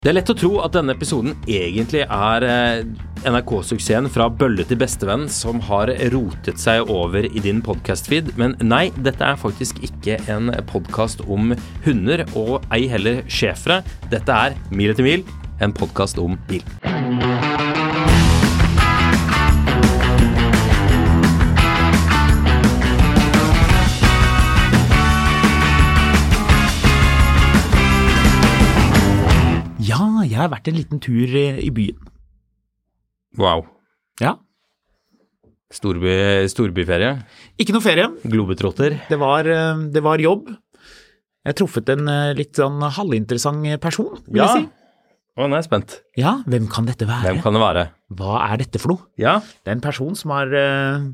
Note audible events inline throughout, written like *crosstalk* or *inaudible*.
Det er lett å tro at denne episoden egentlig er eh, NRK-suksessen fra bølle til bestevenn som har rotet seg over i din podcast-feed, men nei, dette er faktisk ikke en podkast om hunder, og ei heller schæfere. Dette er Mil etter mil, en podkast om bil. Jeg har vært en liten tur i, i byen. Wow. Ja. Storby, storbyferie. Ikke noe ferie. Globetrotter. Det var, eh, det var jobb. Jeg har truffet en eh, litt sånn halvinteressant person, vil Ja. jeg si. Å, nå er jeg spent. Ja, hvem kan dette være? Hvem kan det være? Hva er dette for noe? Ja. Det er en person som har eh,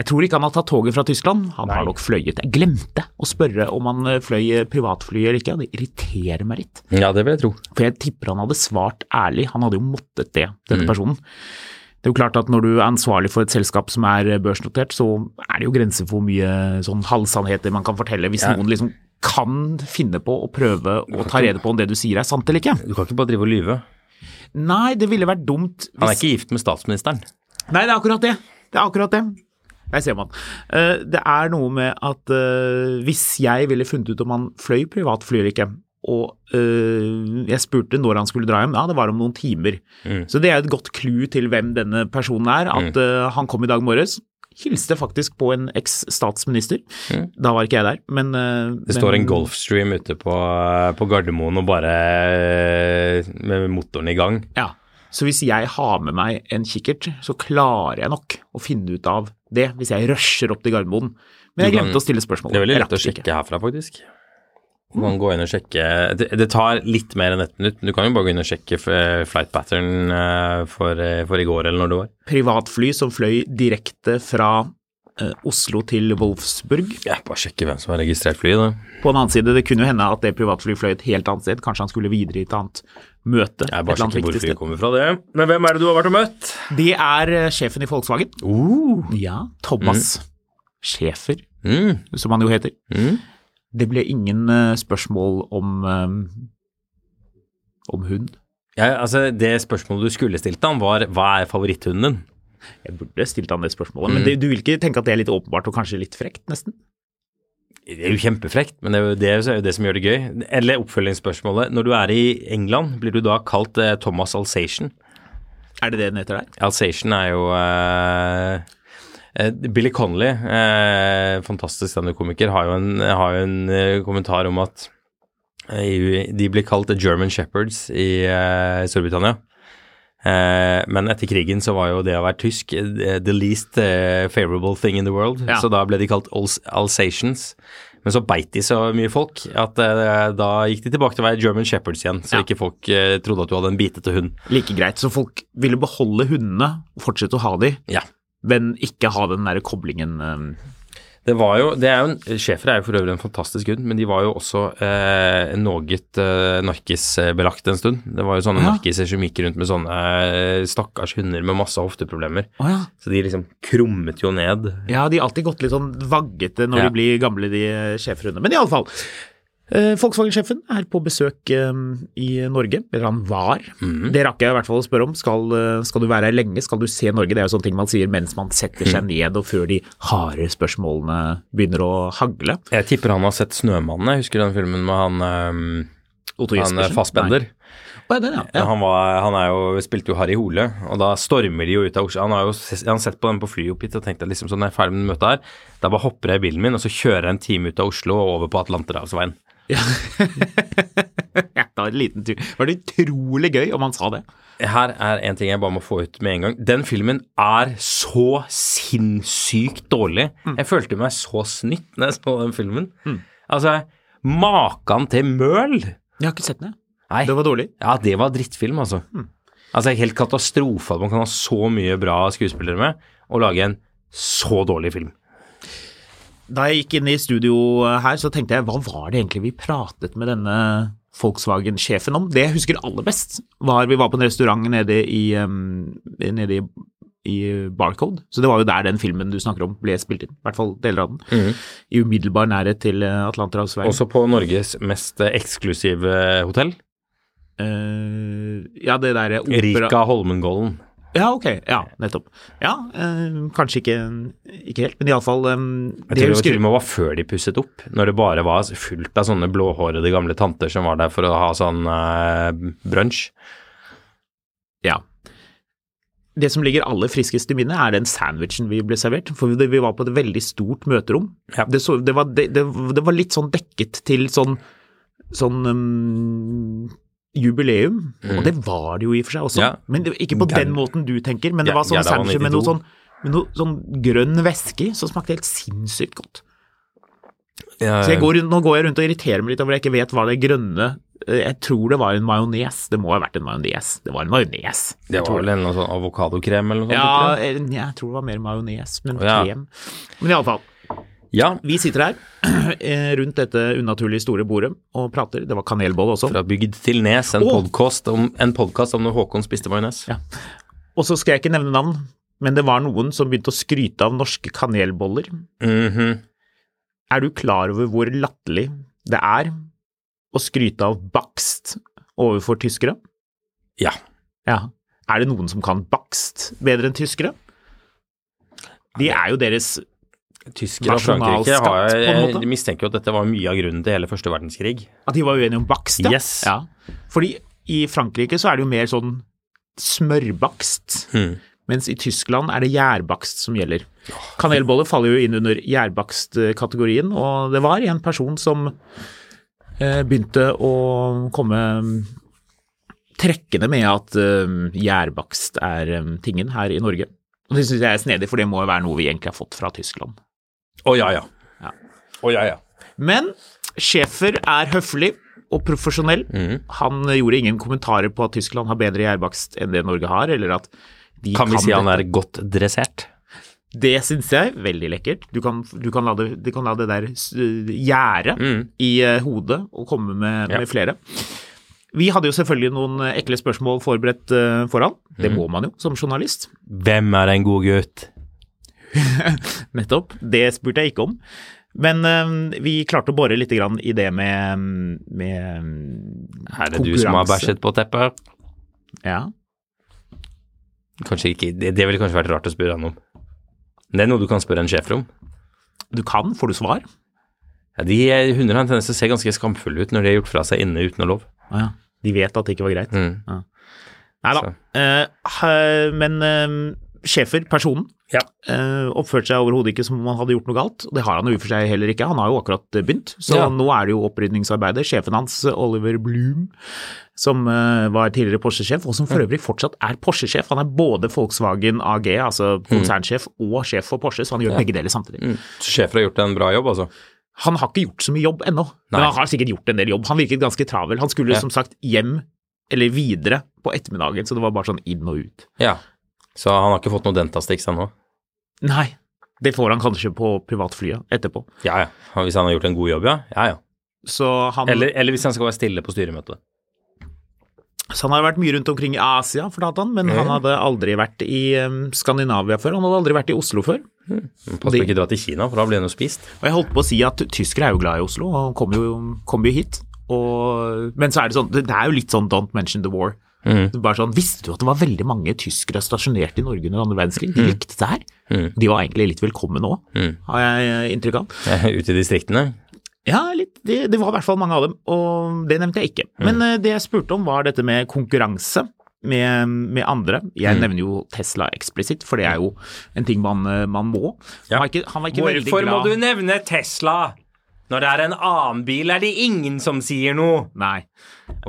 Jeg tror ikke han har tatt toget fra Tyskland. Han har nok fløyet. Jeg glemte å spørre om han eh, fløy privatfly eller ikke, det irriterer meg litt. ja, det vil jeg tro. For jeg tipper han hadde svart ærlig. Han hadde jo måttet det, denne Mm. personen. Det er jo klart at når du er ansvarlig for et selskap som er børsnotert, så er det jo grenser for hvor mye sånn halvsannheter man kan fortelle. Hvis Ja. noen liksom kan finne på å prøve å ta rede på om det du sier er sant eller ikke. Du kan ikke bare drive og lyve. Nei, det ville vært dumt Han er ikke gift med statsministeren. Nei, det er akkurat det. Det er akkurat det. Der ser man. Eh, Det er noe med at eh, hvis jeg ville funnet ut om han fløy privatfly eller ikke, og eh, jeg spurte når han skulle dra hjem, ja, det var om noen timer. Så det er et godt clou til hvem denne personen er, at eh, han kom i dag morges. Hilste faktisk på en eks-statsminister. Da var ikke jeg der, men Det står en Golfstream ute på, på Gardermoen og bare med motoren i gang. Ja. Så hvis jeg har med meg en kikkert, så klarer jeg nok å finne ut av det hvis jeg rusher opp til Gardermoen. Men jeg glemte å stille spørsmål. Det er veldig lett å sjekke herfra, faktisk. Du kan gå inn og sjekke det, det tar litt mer enn ett minutt. men Du kan jo bare gå inn og sjekke flight pattern eh, for, eh, for i går eller når det var. Privatfly som fløy direkte fra eh, Oslo til Wolfsburg. Ja, bare sjekke hvem som har registrert flyet, da. På den annen side, det kunne jo hende at det privatflyet fløy et helt annet sted. Kanskje han skulle videre i et annet møte. Jeg et bare eller annet sjekker hvor viktig sted. kommer fra, det. Men hvem er det du har vært og møtt? Det er eh, sjefen i Volkswagen. Uh. Ja, Thomas Schäfer, Mm. som han jo heter. Mm. Det ble ingen eh, spørsmål om eh, om hund. Ja, altså, det spørsmålet du skulle stilt han, var hva er favoritthunden din? Jeg burde stilt han det spørsmålet, Mm. men det, du vil ikke tenke at det er litt åpenbart og kanskje litt frekt, nesten? Det er jo kjempefrekt, men det er jo det, er jo det som gjør det gøy. Eller oppfølgingsspørsmålet. Når du er i England, blir du da kalt eh, Thomas Alsatian? Er det det den heter der? Alsatian er jo eh, eh, Billy Connolly, eh, fantastisk standup-komiker, har jo en, har jo en eh, kommentar om at eh, de blir kalt German Shepherds i Storbritannia. Eh, men etter krigen så var jo det å være tysk eh, the least eh, favorable thing in the world, Ja. så da ble de kalt Alsatians. Men så beit de så mye folk at da gikk de tilbake til å være German Shepherds igjen, så Ja. ikke folk trodde at du hadde en bitete hund. Like greit. Så folk ville beholde hundene og fortsette å ha de, Ja. men ikke ha den der koblingen Det var jo, det er jo en, Schæfer er jo for øvrig en fantastisk hund, men de var jo også eh, noe eh, narkisbelagt en stund. Det var jo sånne Ja. narkiser som gikk rundt med sånne eh, stakkars hunder med masse hofteproblemer. Oh, ja. Så de liksom krummet jo ned. Ja, de har alltid gått litt sånn vaggete når Ja. de blir gamle, de schæferhundene. Men iallfall. Eh, Volkswagen-sjefen er på besøk eh, i Norge, eller han var. Det rakk jeg i hvert fall å spørre om. Skal, eh, skal du være her lenge? Skal du se Norge? Det er jo sånne ting man sier mens man setter seg ned, og før de harde spørsmålene begynner å hagle. Jeg tipper han har sett 'Snømannen'. Jeg husker den filmen med han, um, Otto han Jespersen? Fassbender. Nei. Ja, den, ja. ja. Han, var, han er jo, spilte jo Harry Hole, og da stormer de jo ut av Oslo. Han har jo han har sett på den på flyet opp hit og tenkt at liksom sånn, jeg er ferdig med møtet her, da bare hopper jeg i bilen min, og så kjører jeg en time ut av Oslo og over på Atlanterhavsveien. *laughs* Jeg var en liten tur. Det var det utrolig gøy om han sa det. Her er en ting jeg bare må få ut med en gang. Den filmen er så sinnssykt dårlig. Jeg følte meg så snytt når jeg så den filmen. Altså, maken til møl! Jeg har ikke sett den, jeg. Nei. Det var dårlig. Ja, det var drittfilm, altså. Altså, helt katastrofe at man kan ha så mye bra skuespillere med, og lage en så dårlig film. Da jeg gikk inn i studio her, så tenkte jeg hva var det egentlig vi pratet med denne Volkswagen-sjefen om? Det jeg husker aller best, var vi var på en restaurant nede i, um, nede i, i Barcode. Så det var jo der den filmen du snakker om ble spilt inn. I hvert fall deler av den. I umiddelbar nærhet til eh, Atlanterhavsveien. Også på Norges mest eh, eksklusive hotell, Uh, ja, det derre opera... Rika Holmenkollen. Ja, ok. Ja, nettopp. Ja, eh, kanskje ikke, ikke helt, men iallfall eh, Jeg tror det var til og var før de pusset opp, når det bare var fullt av sånne blåhårede gamle tanter som var der for å ha sånn eh, brunsj. Ja. Det som ligger aller friskest i minnet, er den sandwichen vi ble servert. For vi vi var på et veldig stort møterom. Ja. Det, så, det, var, det, det, det var litt sånn dekket til sånn, sånn um, jubileum. Og det var det jo i og for seg også. Ja. Men det, ikke på den måten du tenker, men det var sånn ja, sandwich med noe sånn, med noe sånn grønn væske som smakte helt sinnssykt godt. Ja, Så jeg går, nå går jeg rundt og irriterer meg litt over at jeg ikke vet hva det grønne eh, Jeg tror det var en majones. Det må ha vært en majones. Det var en majones. det var vel en sånn avokadokrem eller noe sånt? Ja, jeg. eh, jeg tror det var mer majones, men krem. Men iallfall. Ja, Vi sitter her *clears throat* eh, rundt dette unaturlig store bordet og prater. Det var kanelbolle også. fra bygd til nes, en Å! podcast om, om når Håkon spiste majones. Ja. Og så skal jeg ikke nevne navn, men det var noen som begynte å skryte av norske kanelboller. Mhm. Er du klar over hvor latterlig det er å skryte av bakst overfor tyskere? Ja. Ja. Er det noen som kan bakst bedre enn tyskere? De er jo deres Tyskere og Frankrike har jeg, jeg mistenker jo at dette var mye av grunnen til hele første verdenskrig. At de var uenige om bakst, ja. Yes. ja. Fordi i Frankrike så er det jo mer sånn smørbakst, Hmm. mens i Tyskland er det gjærbakst som gjelder. Kanelboller faller jo inn under gjærbakstkategorien, og det var en person som eh, begynte å komme trekkende med at eh, gjærbakst er eh, tingen her i Norge. Og det syns jeg er snedig, for det må jo være noe vi egentlig har fått fra Tyskland. Å ja, ja. Ja. Å ja, ja. Men Schäfer er høflig og profesjonell. Mm. Han gjorde ingen kommentarer på at Tyskland har bedre gjærbakst enn det Norge har, eller at de Kan vi si han er godt dressert? Det syns jeg veldig lekkert. Du kan, du kan, la, det, du kan la det der gjære Mm. i eh, hodet og komme med, Ja. med flere. Vi hadde jo selvfølgelig noen ekle spørsmål forberedt eh, foran. Det Mm. må man jo som journalist. Hvem er en god gutt? *laughs* Nettopp. Det spurte jeg ikke om. Men eh, vi klarte å bore litt grann i det med, med Er det du som har bæsjet på teppet? Ja. Kanskje ikke, det, ville kanskje vært rart å spørre han om. Det er noe du kan spørre en sjef om. Du kan, får du svar? Ja, de Hunder har en tendens til å se ganske skamfulle ut når de har gjort fra seg inne uten å lov. Ah, ja. De vet at det ikke var greit. Mm. Nei da. Så. Eh, men uh, Schäfer, personen, Ja. eh, oppførte seg overhodet ikke som om han hadde gjort noe galt. og Det har han jo i for seg heller ikke. Han har jo akkurat eh, begynt. Så Ja. nå er det jo opprydningsarbeidet. Sjefen hans, eh, Oliver Bloom, som var tidligere Porsche-sjef, og som for øvrig fortsatt er Porsche-sjef. Han er både Volkswagen AG, altså konsernsjef, og sjef for Porsche, så han gjør begge deler samtidig. Mm. Sjefer har gjort en bra jobb, altså. Han har ikke gjort så mye jobb ennå, men han har sikkert gjort en del jobb. Han virket ganske travel. Han skulle Ja. som sagt hjem, eller videre, på ettermiddagen, så det var bare sånn inn og ut. Ja. Så han har ikke fått noe Dentastix ennå? Nei, det får han kanskje på privatflyet etterpå. Ja, ja. Hvis han har gjort en god jobb, ja. Ja, ja. Så han, Eller, eller hvis han skal være stille på styremøtet. så han har vært mye rundt omkring i Asia, fortalte han, men han hadde aldri vært i Skandinavia før. Han hadde aldri vært i Oslo før. Pass på ikke dra til Kina, for da blir han jo spist. Og jeg holdt på å si at tyskere er jo glad i Oslo, og kommer jo, kommer jo hit. Og, men så er det sånn, det, det er jo litt sånn don't mention the war. Er Bare sånn, Visste du at det var veldig mange tyskere stasjonert i Norge under andre verdenskrig? De likte det her. De var egentlig litt velkomne òg, har jeg inntrykk av. *laughs* Ute i distriktene. Ja, litt, det, det var i hvert fall mange av dem, og det nevnte jeg ikke. Men eh, det jeg spurte om var dette med konkurranse med, med andre. Jeg nevner jo Tesla eksplisitt, for det er jo en ting man, eh, man må. Ja. Han var ikke, han var ikke Hvorfor må du nevne Tesla? Når det er en annen bil, er det ingen som sier noe. Nei.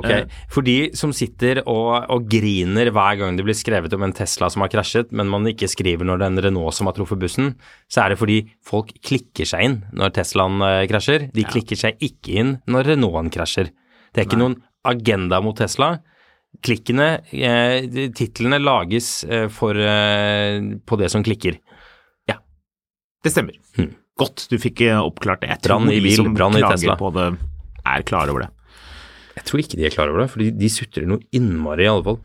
Okay. Eh. For de som sitter og, og griner hver gang det blir skrevet om en Tesla som har krasjet, men man ikke skriver når det er en Renault som har truffet bussen, så er det fordi folk klikker seg inn når Teslaen eh, krasjer. De klikker seg ikke inn når Renaulten krasjer. Det er ikke noen agenda mot Tesla. Klikkene, eh, titlene lages eh, for, eh, på det som klikker. Ja. Det stemmer. Godt du fikk eh, oppklart det. Jeg tror i de bil, som brann i klager Tesla. på det, er klar over det. Jeg tror ikke de er klar over det, for de, de sutrer noe innmari, i alle fall.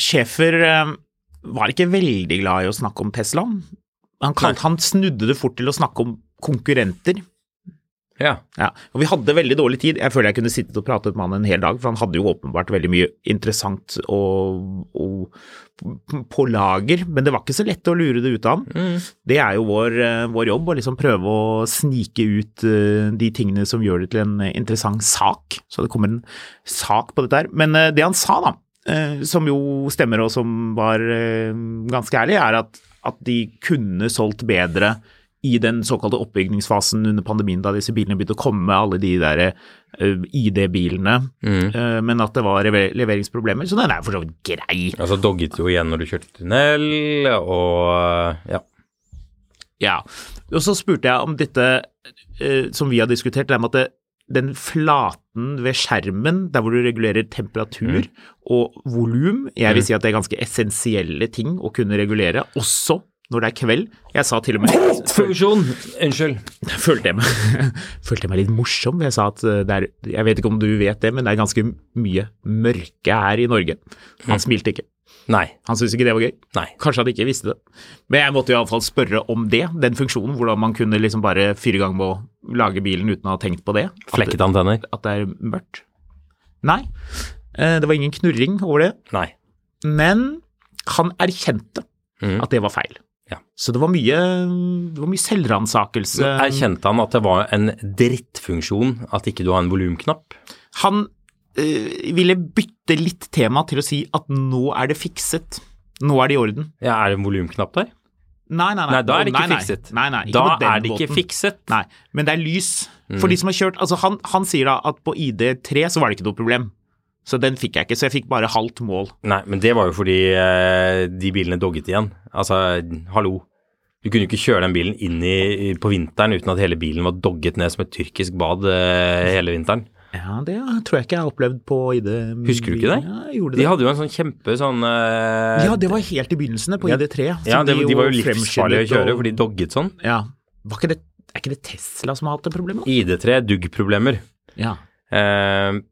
Schæfer eh, var ikke veldig glad i å snakke om Tesla. Han, han snudde det fort til å snakke om konkurrenter. Ja. Ja, og Vi hadde veldig dårlig tid. Jeg føler jeg kunne sittet og pratet med han en hel dag, for han hadde jo åpenbart veldig mye interessant og, og på lager, men det var ikke så lett å lure det ut av ham. Det er jo vår, eh, vår jobb, å liksom prøve å snike ut eh, de tingene som gjør det til en interessant sak. Så det kommer en sak på dette her. Men eh, det han sa, da, som jo stemmer og som var ganske ærlig, er at, at de kunne solgt bedre i den såkalte oppbygningsfasen under pandemien, da disse bilene begynte å komme, alle de der uh, ID-bilene, eh, men at det var lever leveringsproblemer. Så den er for så vidt grei. Altså dogget jo igjen når du kjørte tunnel, og ja. Ja. Og så spurte jeg om dette uh, som vi har diskutert, det med at det, den flaten ved skjermen, der hvor du regulerer temperatur og volum, jeg vil si at det er ganske essensielle ting å kunne regulere, også når det er kveld. Jeg sa til og med Funksjon! Unnskyld. følte jeg, meg, følte jeg meg litt morsom. Jeg sa at eh, det er, jeg vet ikke om du vet det, men det er ganske mye mørke her i Norge. Han smilte ikke. Nei. Han syntes ikke det var gøy. Nei. Kanskje han ikke visste det. Men jeg måtte iallfall spørre om det, den funksjonen, hvordan man kunne liksom bare fyre i gang med å lage bilen uten å ha tenkt på det. Det, antenner? at det er mørkt. Nei, eh, det var ingen knurring over det. Nei. Men han erkjente mm. at det var feil. Ja. Så det var mye, det var mye selvransakelse. Erkjente han at det var en drittfunksjon at ikke du har en volumknapp? Han øh, ville bytte litt tema til å si at nå er det fikset. Nå er det i orden. Ja, er det en volumknapp der? Nei, nei, nei. Nei, da er det ikke Nei, fikset. Nei, nei, ikke da er det ikke fikset. Nei, men det er lys. For de som har kjørt Altså, han, han sier da at på ID3 så var det ikke noe problem. Så den fikk jeg ikke, så jeg fikk bare halvt mål. Nei, men det var jo fordi eh, de bilene dogget igjen. Altså, hallo. Du kunne jo ikke kjøre den bilen inn i, på vinteren uten at hele bilen var dogget ned som et tyrkisk bad eh, hele vinteren. Ja, det tror jeg ikke jeg har opplevd på ID. Husker du ikke det? Ja, det? De hadde jo en sånn kjempe sånn eh, Ja, det var helt i begynnelsen på ID3. Ja, det, de var jo livsfarlige å kjøre, og- for de dogget sånn. Ja. Var ikke det, er ikke det Tesla som har hatt det problemet? ID3, dugg-problemer. Ja. Eh,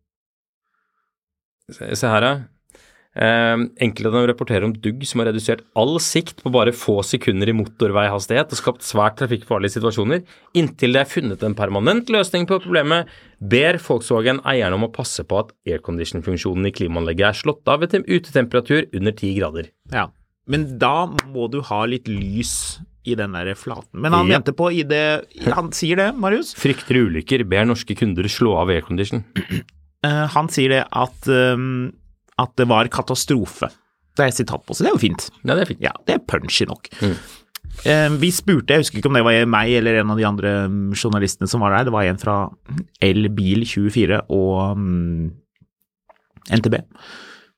se, her, ja. Eh, enkelte av dem rapporterer om dugg som har redusert all sikt på bare få sekunder i motorveihastighet og skapt svært trafikkfarlige situasjoner. Inntil det er funnet en permanent løsning på problemet, ber Volkswagen eierne om å passe på at aircondition-funksjonen i klimaanlegget er slått av ved utetemperatur under 10 grader. ja. Men da må du ha litt lys i den der flaten. Men han Ja. mente på ID Han sier det, Marius. Frykter ulykker, ber norske kunder slå av aircondition. Eh, han sier det at, um, at det var katastrofe. Det er sitat på, så det er jo fint. Ja, det er fint. Ja, det er punchy nok. Eh, vi spurte, jeg husker ikke om det var meg eller en av de andre mm, journalistene som var der, det var en fra Elbil24 og mm, NTB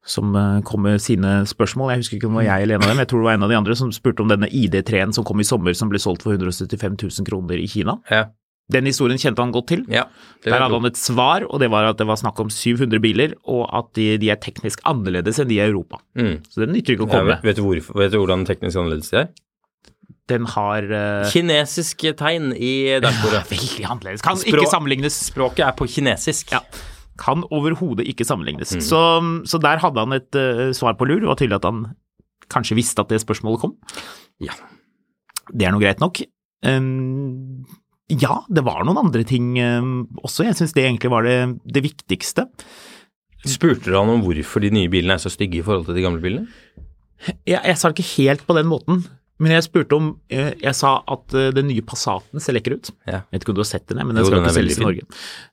som eh, kom med sine spørsmål. Jeg husker ikke om det var jeg eller en av dem, jeg tror det var en av de andre som spurte om denne ID3-en som kom i sommer som ble solgt for 175 000 kroner i Kina. Ja. Den historien kjente han godt til. ja. Der er hadde han et svar, og det var at det var snakk om 700 biler, og at de, de er teknisk annerledes enn de i Europa. Mm. Så det nytter ikke å komme. Ja, vet, du hvorfor, vet du hvordan teknisk annerledes det er? Den har uh... Kinesiske tegn i dashbordet. *laughs* Veldig annerledes. Kan Språ- ikke sammenlignes. Språket er på kinesisk. Ja. Kan overhodet ikke sammenlignes. Mm. Så, så der hadde han et uh, svar på lur, og tydelig at han kanskje visste at det spørsmålet kom. Ja. Det er nå greit nok. Um, ja, det var noen andre ting um, også. Jeg syns det egentlig var det, det viktigste. Spurte du han om hvorfor de nye bilene er så stygge i forhold til de gamle bilene? Jeg, jeg sa det ikke helt på den måten, men jeg spurte om eh, Jeg sa at eh, den nye Passaten ser lekker ut. Ja. Jeg vet ikke om du har sett den, men den Jo, skal den ikke selges i Norge.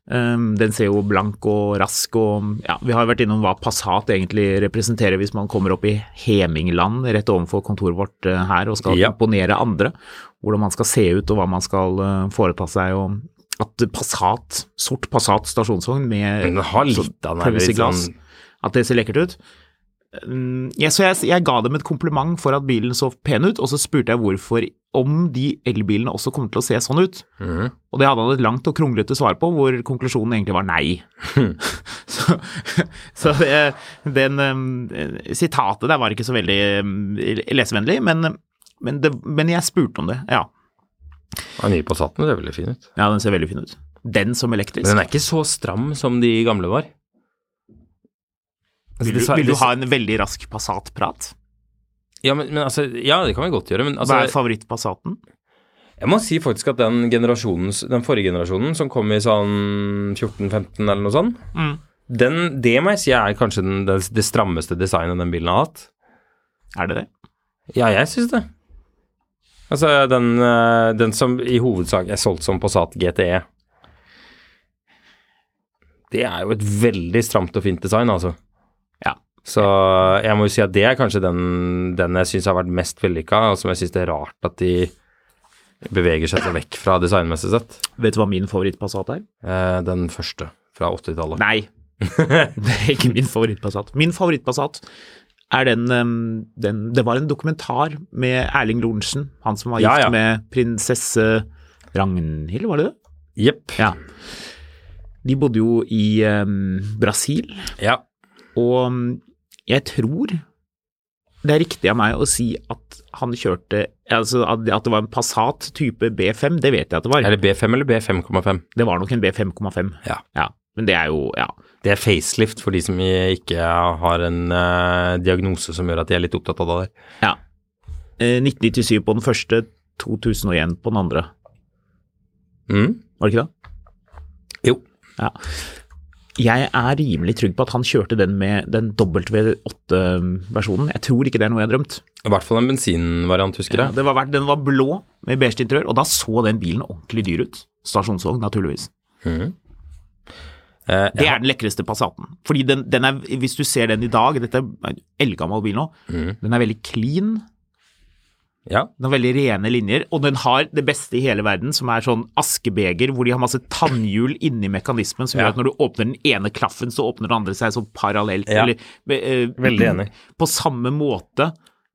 Um, den ser jo blank og rask og Ja, vi har jo vært innom hva Passat egentlig representerer hvis man kommer opp i Hemingland rett overfor kontoret vårt eh, her og skal Ja. imponere andre. Hvordan man skal se ut og hva man skal eh, foreta seg. og at Passat, sort Passat stasjonsvogn med pølseglass, har litt så av den her litt plexiglass, sånn at det ser lekkert ut. Mm, ja, så jeg, jeg ga dem et kompliment for at bilen så pen ut, og så spurte jeg hvorfor om de elbilene også kommer til å se sånn ut. Mhm. Og det hadde han et langt og kronglete svar på, hvor konklusjonen egentlig var nei. *laughs* *laughs* så så det, den um, sitatet der var ikke så veldig um, lesevennlig, men, men, det, men jeg spurte om det, ja. Den nye Passaten ser veldig fin ut. Ja, den ser veldig fin ut. Den som elektrisk. Men den er ikke så stram som de gamle var. Altså, vil, du, vil du ha en veldig rask Passat-prat? Ja, men, men altså, ja, det kan vi godt gjøre, men Hva er altså, favoritt-Passaten? jeg må si faktisk at den generasjonen, den forrige generasjonen, som kom i sånn 14-15 eller noe sånt, Mm. den, det må jeg si er kanskje den, det, det strammeste designet den bilen har hatt. Er det det? Ja, jeg syns det. Altså, den, eh, den som i hovedsak er solgt som Passat GTE, det er jo et veldig stramt og fint design, altså. Ja. Så jeg må jo si at det er kanskje den, den jeg syns har vært mest vellykka, og som jeg syns det er rart at de beveger seg så vekk fra designmessig sett. Vet du hva min favoritt-Passat er? Eh, den første fra 80-tallet. Nei, *laughs* det er ikke min favoritt-Passat. Min favoritt-Passat er den, den Det var en dokumentar med Erling Lorentzen, han som var Ja, gift ja. med prinsesse Ragnhild, var det det? Jepp. Ja. De bodde jo i um, Brasil, Ja. og jeg tror det er riktig av meg å si at han kjørte altså at det var en Passat type B5, det vet jeg at det var. Er det B5 eller B5,5? Det var nok en B5,5. Ja. ja. Men det er jo Ja. Det er facelift for de som ikke har en uh, diagnose som gjør at de er litt opptatt av det der. Ja. Eh, 1997 på den første, 2001 på den andre. Mm. Var det ikke det? Jo. Ja. Jeg er rimelig trygg på at han kjørte den med den W8-versjonen. Jeg tror ikke det er noe jeg har drømt. I hvert fall en bensinvariant, husker Ja, jeg. det var, den var blå med beige interiør, og da så den bilen ordentlig dyr ut. Stasjonsvogn, naturligvis. Mhm. Eh, Det ja. er den lekreste Passaten. Fordi den, den er, hvis du ser den i dag, dette er en eldgammel bil nå, mm. den er veldig clean. Ja. Den har veldig rene linjer, og den har det beste i hele verden, som er sånn askebeger hvor de har masse tannhjul inni mekanismen som Ja. gjør at når du åpner den ene klaffen, så åpner den andre seg sånn parallelt. Ja. Eller, uh, Veldig enig. På samme måte.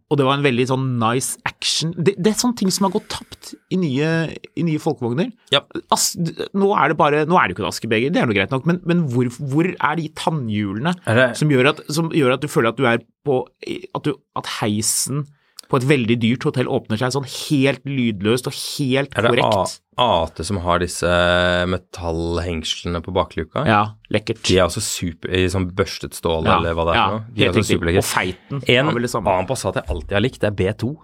Og det var en veldig sånn nice action. Det, det er sånne ting som har gått tapt i nye, i nye folkevogner. Ja. As, nå er det bare, nå er det jo ikke et askebeger, det er noe greit nok, men, men hvor, hvor er de tannhjulene Er som, gjør at, som gjør at du føler at du er på At, du, at heisen på et veldig dyrt hotell åpner seg sånn helt lydløst og helt korrekt. Er det korrekt. A- AT som har disse metallhengslene på bakluka? Ja, lekkert. De er også super i sånn børstet stål, Ja, eller hva det er ja, for noe. De er også. Og feiten En var vel det samme. annen Passat jeg alltid har likt, det er B2.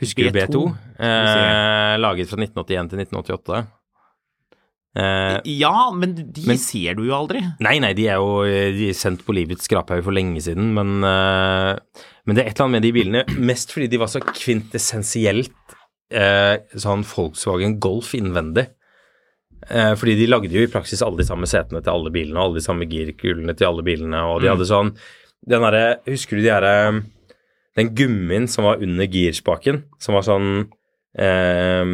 Husker du B2? B2? Eh, laget fra 1981 til 1988. Eh, Ja, men de Men- ser du jo aldri. Nei, nei, de er jo de er sendt på livets skraphaug for lenge siden, men, eh, men det er et eller annet med de bilene, mest fordi de var så kvintessensielt eh, sånn Volkswagen Golf innvendig. Eh, fordi de lagde jo i praksis alle de samme setene til alle bilene, og alle de samme girkulene til alle bilene, og de hadde sånn den derre Husker du de derre Den gummien som var under girspaken, som var sånn eh,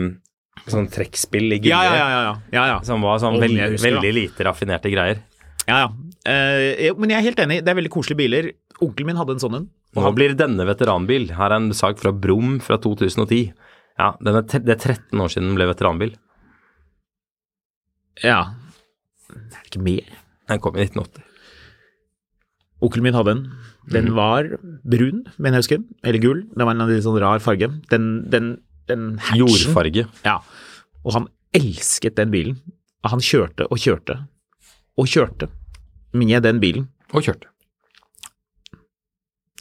Sånn trekkspill i gulvet. Ja, ja, ja. ja, ja. ja, ja. Som var sånn veldig, veldig lite raffinerte greier. ja, ja. Eh, men jeg er helt enig, det er veldig koselige biler. Onkelen min hadde en sånn en. og Nå blir denne veteranbil. Her er en sak fra Brum fra 2010. Ja, den er det er 13 år siden den ble veteranbil. Ja. Det er ikke mer. Den kom i 1980. Onkelen min hadde en. Den var brun, mener jeg husker. Eller gul. Den var en de sånn rar farge. Den, den, den hatchen. Jordfarge. Ja. Og han elsket den bilen. Han kjørte og kjørte og kjørte med den bilen. Og kjørte.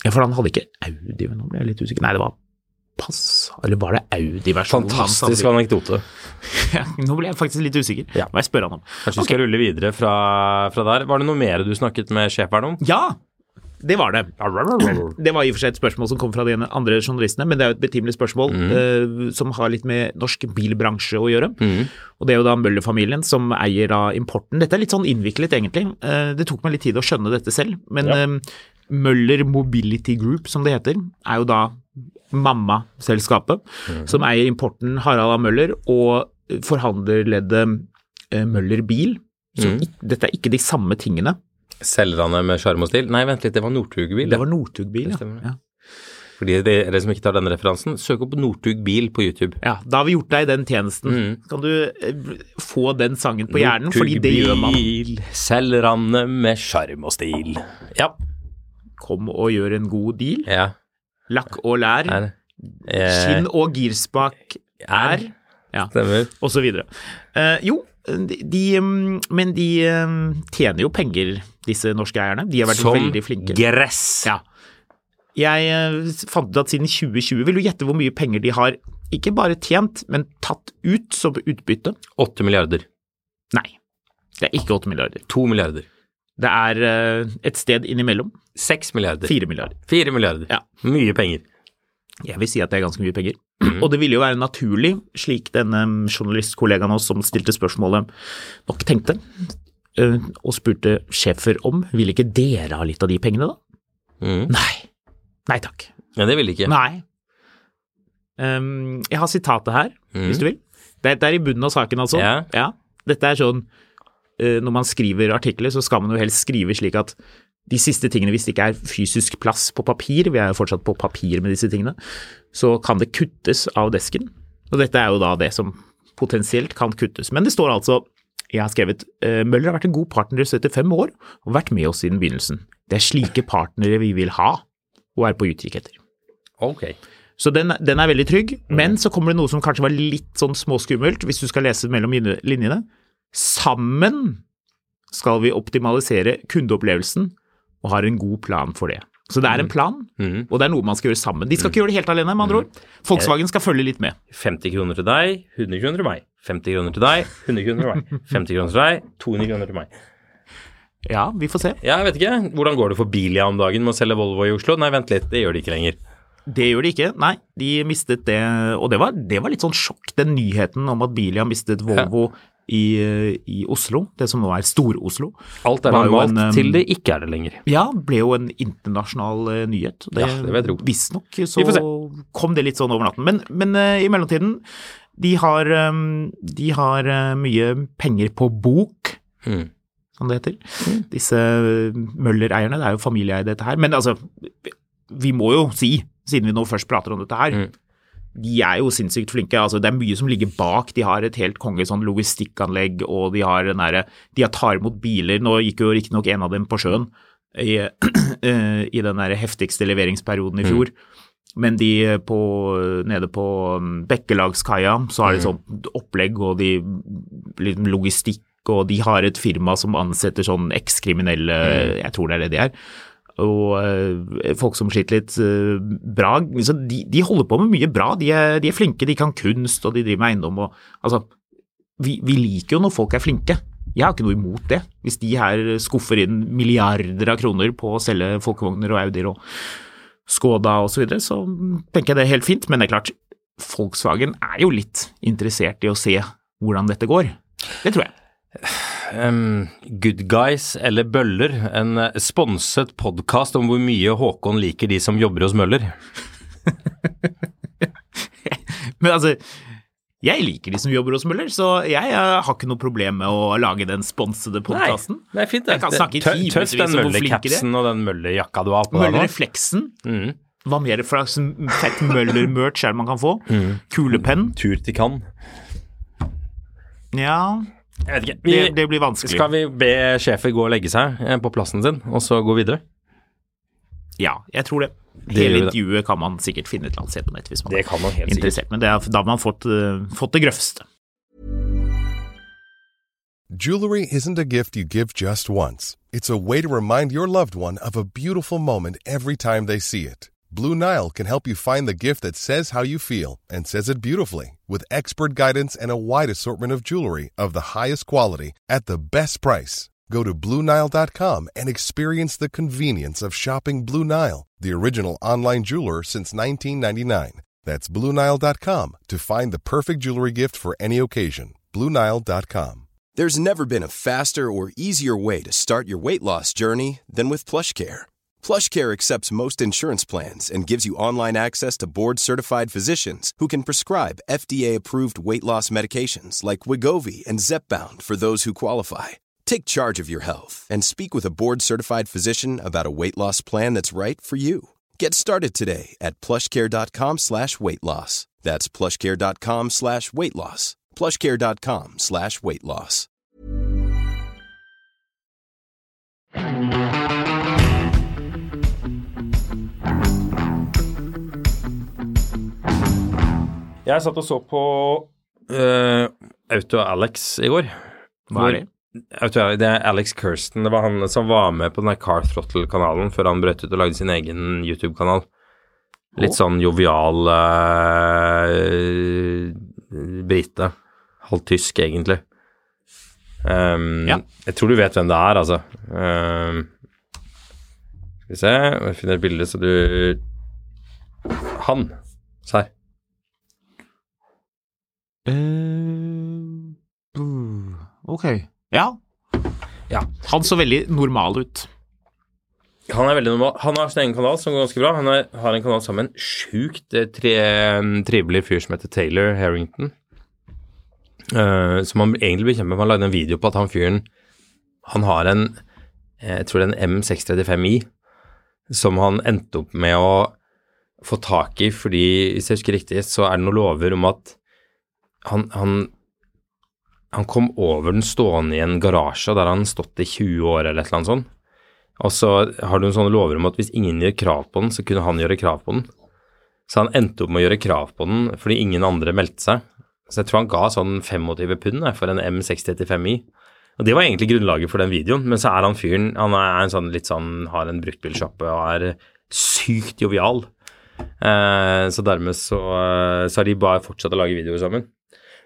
Ja, for han hadde ikke Audi, men nå ble jeg litt usikker. Nei, det var pass, eller var det Audi-versjonen? Fantastisk anekdote. *laughs* Ja, nå ble jeg faktisk litt usikker. Ja. Må jeg spørre han om. Kanskje vi skal rulle videre fra, fra der. Var det noe mer du snakket med sjeferen om? Ja, det var det. *clears throat* Det var i og for seg et spørsmål som kom fra de andre journalistene, men det er jo et betimelig spørsmål eh, som har litt med norsk bilbransje å gjøre. Og det er jo da Møller-familien som eier da importen. Dette er litt sånn innviklet, egentlig. Uh, det tok meg litt tid å skjønne dette selv, men eh, Møller Mobility Group, som det heter, er jo da mammaselskapet som eier importen Harald A. Møller og forhandlerleddet Møller Bil. Så mm. dette er ikke de samme tingene. Selgerne med sjarm og stil? Nei, vent litt, det var Northug-bil. Det var Northug Bil, ja. ja. Fordi de dere som ikke tar denne referansen, søk opp Northug bil på YouTube. Ja, da har vi gjort deg den tjenesten. Mm. Kan du eh, få den sangen på hjernen, fordi det gjør man. Bil, selgerne med sjarm og stil. Ja. Kom og gjør en god deal. ja. Lakk og lær. Er. Eh, Skinn og girspak er. Ja, Stemmer. og så videre. Eh, jo, de, de mm, Men de eh, tjener jo penger, disse norske eierne. De har vært Som veldig flinke. Som gress. Ja. Jeg eh, fant ut at siden 2020 Vil du gjette hvor mye penger de har ikke bare tjent, men tatt ut som utbytte? 8 milliarder. Nei, det er ikke 8 milliarder. 2 milliarder. Det er eh, et sted innimellom. 6 milliarder. 4 milliarder. 4 milliarder. Ja. Mye penger. Jeg vil si at det er ganske mye penger. Og det ville jo være naturlig, slik denne journalistkollegaen oss som stilte spørsmålet, nok tenkte, og spurte Schäfer om, vil ikke dere ha litt av de pengene da? Mm. Nei. Nei takk. Ja, det ville ikke. Nei. Um, jeg har sitatet her, mm. hvis du vil. Dette er i bunnen av saken, altså. Ja. Dette er sånn uh, Når man skriver artikler, så skal man jo helst skrive slik at de siste tingene, hvis det ikke er fysisk plass på papir, vi er jo fortsatt på papir med disse tingene, så kan det kuttes av desken. Og dette er jo da det som potensielt kan kuttes. Men det står altså jeg har skrevet eh, Møller har vært en god partner i 75 år og vært med oss siden begynnelsen. Det er slike partnere vi vil ha og er på utkikk etter. Ok. Så den, den er veldig trygg, men så kommer det noe som kanskje var litt sånn småskummelt, hvis du skal lese mellom linjene. Sammen skal vi optimalisere kundeopplevelsen og har en god plan for det. Så det er en plan, Mhm. og det er noe man skal gjøre sammen. De skal ikke gjøre det helt alene, med andre ord. Volkswagen skal følge litt med. 50 kroner til deg, 100 kroner til meg. 50 kroner til deg, *laughs* 100 kroner til meg. 50 kroner til deg, 200 kroner til meg. Ja, vi får se. Ja, jeg vet ikke. Hvordan går det for Bilia om dagen med å selge Volvo i Oslo? Nei, vent litt, det gjør de ikke lenger. Det gjør de ikke. Nei, de mistet det, og det var, det var litt sånn sjokk, den nyheten om at Bilia mistet Volvo i, i Oslo, det som nå er Stor-Oslo. Alt er normalt en, til det ikke er det lenger. Ja, ble jo en internasjonal nyhet. nyhet. Ja, det vil jeg tro. Visstnok så kom det litt sånn over natten. Men, men eh, i mellomtiden, de har, eh, de har eh, mye penger på bok, Mm. som det heter. Disse eh, Møller-eierne, det er jo familieeie dette her. Men altså, vi må jo si, siden vi nå først prater om dette her, Mm. de er jo sinnssykt flinke. altså Det er mye som ligger bak. De har et helt konge sånn logistikkanlegg, og de har den derre De tar imot biler. Nå gikk jo riktignok en av dem på sjøen i, *clears throat* eh, i den der heftigste leveringsperioden i fjor. Men de på, nede på um, Bekkelagskaia så har de sånn opplegg og de liksom logistikk, og de har et firma som ansetter sånn ekskriminelle, jeg tror det er det de er og eh, folk som sliter litt eh, bra. Så de, de holder på med mye bra. De er, de er flinke, de kan kunst og de driver med eiendom. Og, altså, vi, vi liker jo når folk er flinke. Jeg har ikke noe imot det. Hvis de her skuffer inn milliarder av kroner på å selge folkevogner og Audier og Skoda osv., så, videre, så tenker jeg det er helt fint. Men det er klart, Volkswagen er jo litt interessert i å se hvordan dette går. Det tror jeg. Um, Good Guys eller Bøller, en eh, sponset podkast om hvor mye Håkon liker de som jobber hos Møller. *laughs* Men altså, jeg liker de som jobber hos Møller, så jeg eh, har ikke noe problem med å lage den sponsede podkasten. det er fint. Jeg kan snakke i Tø- timevis Tøff den om hvor flinke de er. Møller-capsen og den Møller-jakka du har på deg Møller nå. Refleksen. Mm. Hva mer slags fett Møller-merch er det man kan få? Kulepenn? Tur til Cannes. Ja, Jeg vet ikke. det, Vi, det blir vanskelig. skal vi be sjefer gå og legge seg eh, på plassen sin, og så gå videre? Ja, jeg tror det. Det gjør Hele vi intervjuet kan man sikkert finne et eller annet sted på nett hvis man man er interessert. Men det er, da har man fått, eh, fått det grøvste. Jewelry isn't a gift you give just once. It's a way to remind your loved one of a beautiful moment every time they see it. Blue Nile can help you find the gift that says how you feel and says it beautifully with expert guidance and a wide assortment of jewelry of the highest quality at the best price. Go to BlueNile.com and experience the convenience of shopping Blue Nile, the original online jeweler since 1999. That's BlueNile.com to find the perfect jewelry gift for any occasion. BlueNile.com. There's never been a faster or easier way to start your weight loss journey than with PlushCare. PlushCare accepts most insurance plans and gives you online access to board-certified physicians who can prescribe FDA-approved weight loss medications like Wigovi and Zepbound for those who qualify. Take charge of your health and speak with a board-certified physician about a weight loss plan that's right for you. Get started today at plushcare.com slash weight loss. That's plushcare.com slash weight loss. plushcare.com slash weight loss. Jeg satt og så på uh, Auto Alex i går. Hva er det? Det er Alex Kirsten. Det var han som var med på den Car Throttle-kanalen før han brøt ut og lagde sin egen YouTube-kanal. Litt sånn jovial uh, brite. Halvt tysk, egentlig. Um, Ja. Jeg tror du vet hvem det er, altså. Um, skal vi se Jeg finner et bilde, så du Han. Se her. Eh, uh, ok. Ja. Ja. Han så veldig normal ut. Han er veldig normal. Han har sin egen kanal som går ganske bra. Han er, har en kanal sammen med en sjukt eh, tre, trivelig fyr som heter Taylor Harrington. Uh, som han egentlig med. Han lagde en video på at han fyren Han har en eh, Jeg tror det er en M635i som han endte opp med å få tak i fordi, hvis jeg husker riktig, så er det noen lover om at han, han han kom over den stående i en garasje, der han stått i 20 år eller et eller annet sånt. Og så har du en sånn lover om at hvis ingen gjør krav på den, så kunne han gjøre krav på den. Så han endte opp med å gjøre krav på den fordi ingen andre meldte seg. Så jeg tror han ga sånn 25 pund for en M635i. Og det var egentlig grunnlaget for den videoen, men så er han fyren Han er en sånn litt sånn har en bruktbilsjappe og er sykt jovial. Eh, så dermed så, eh, så har de bare fortsatt å lage videoer sammen.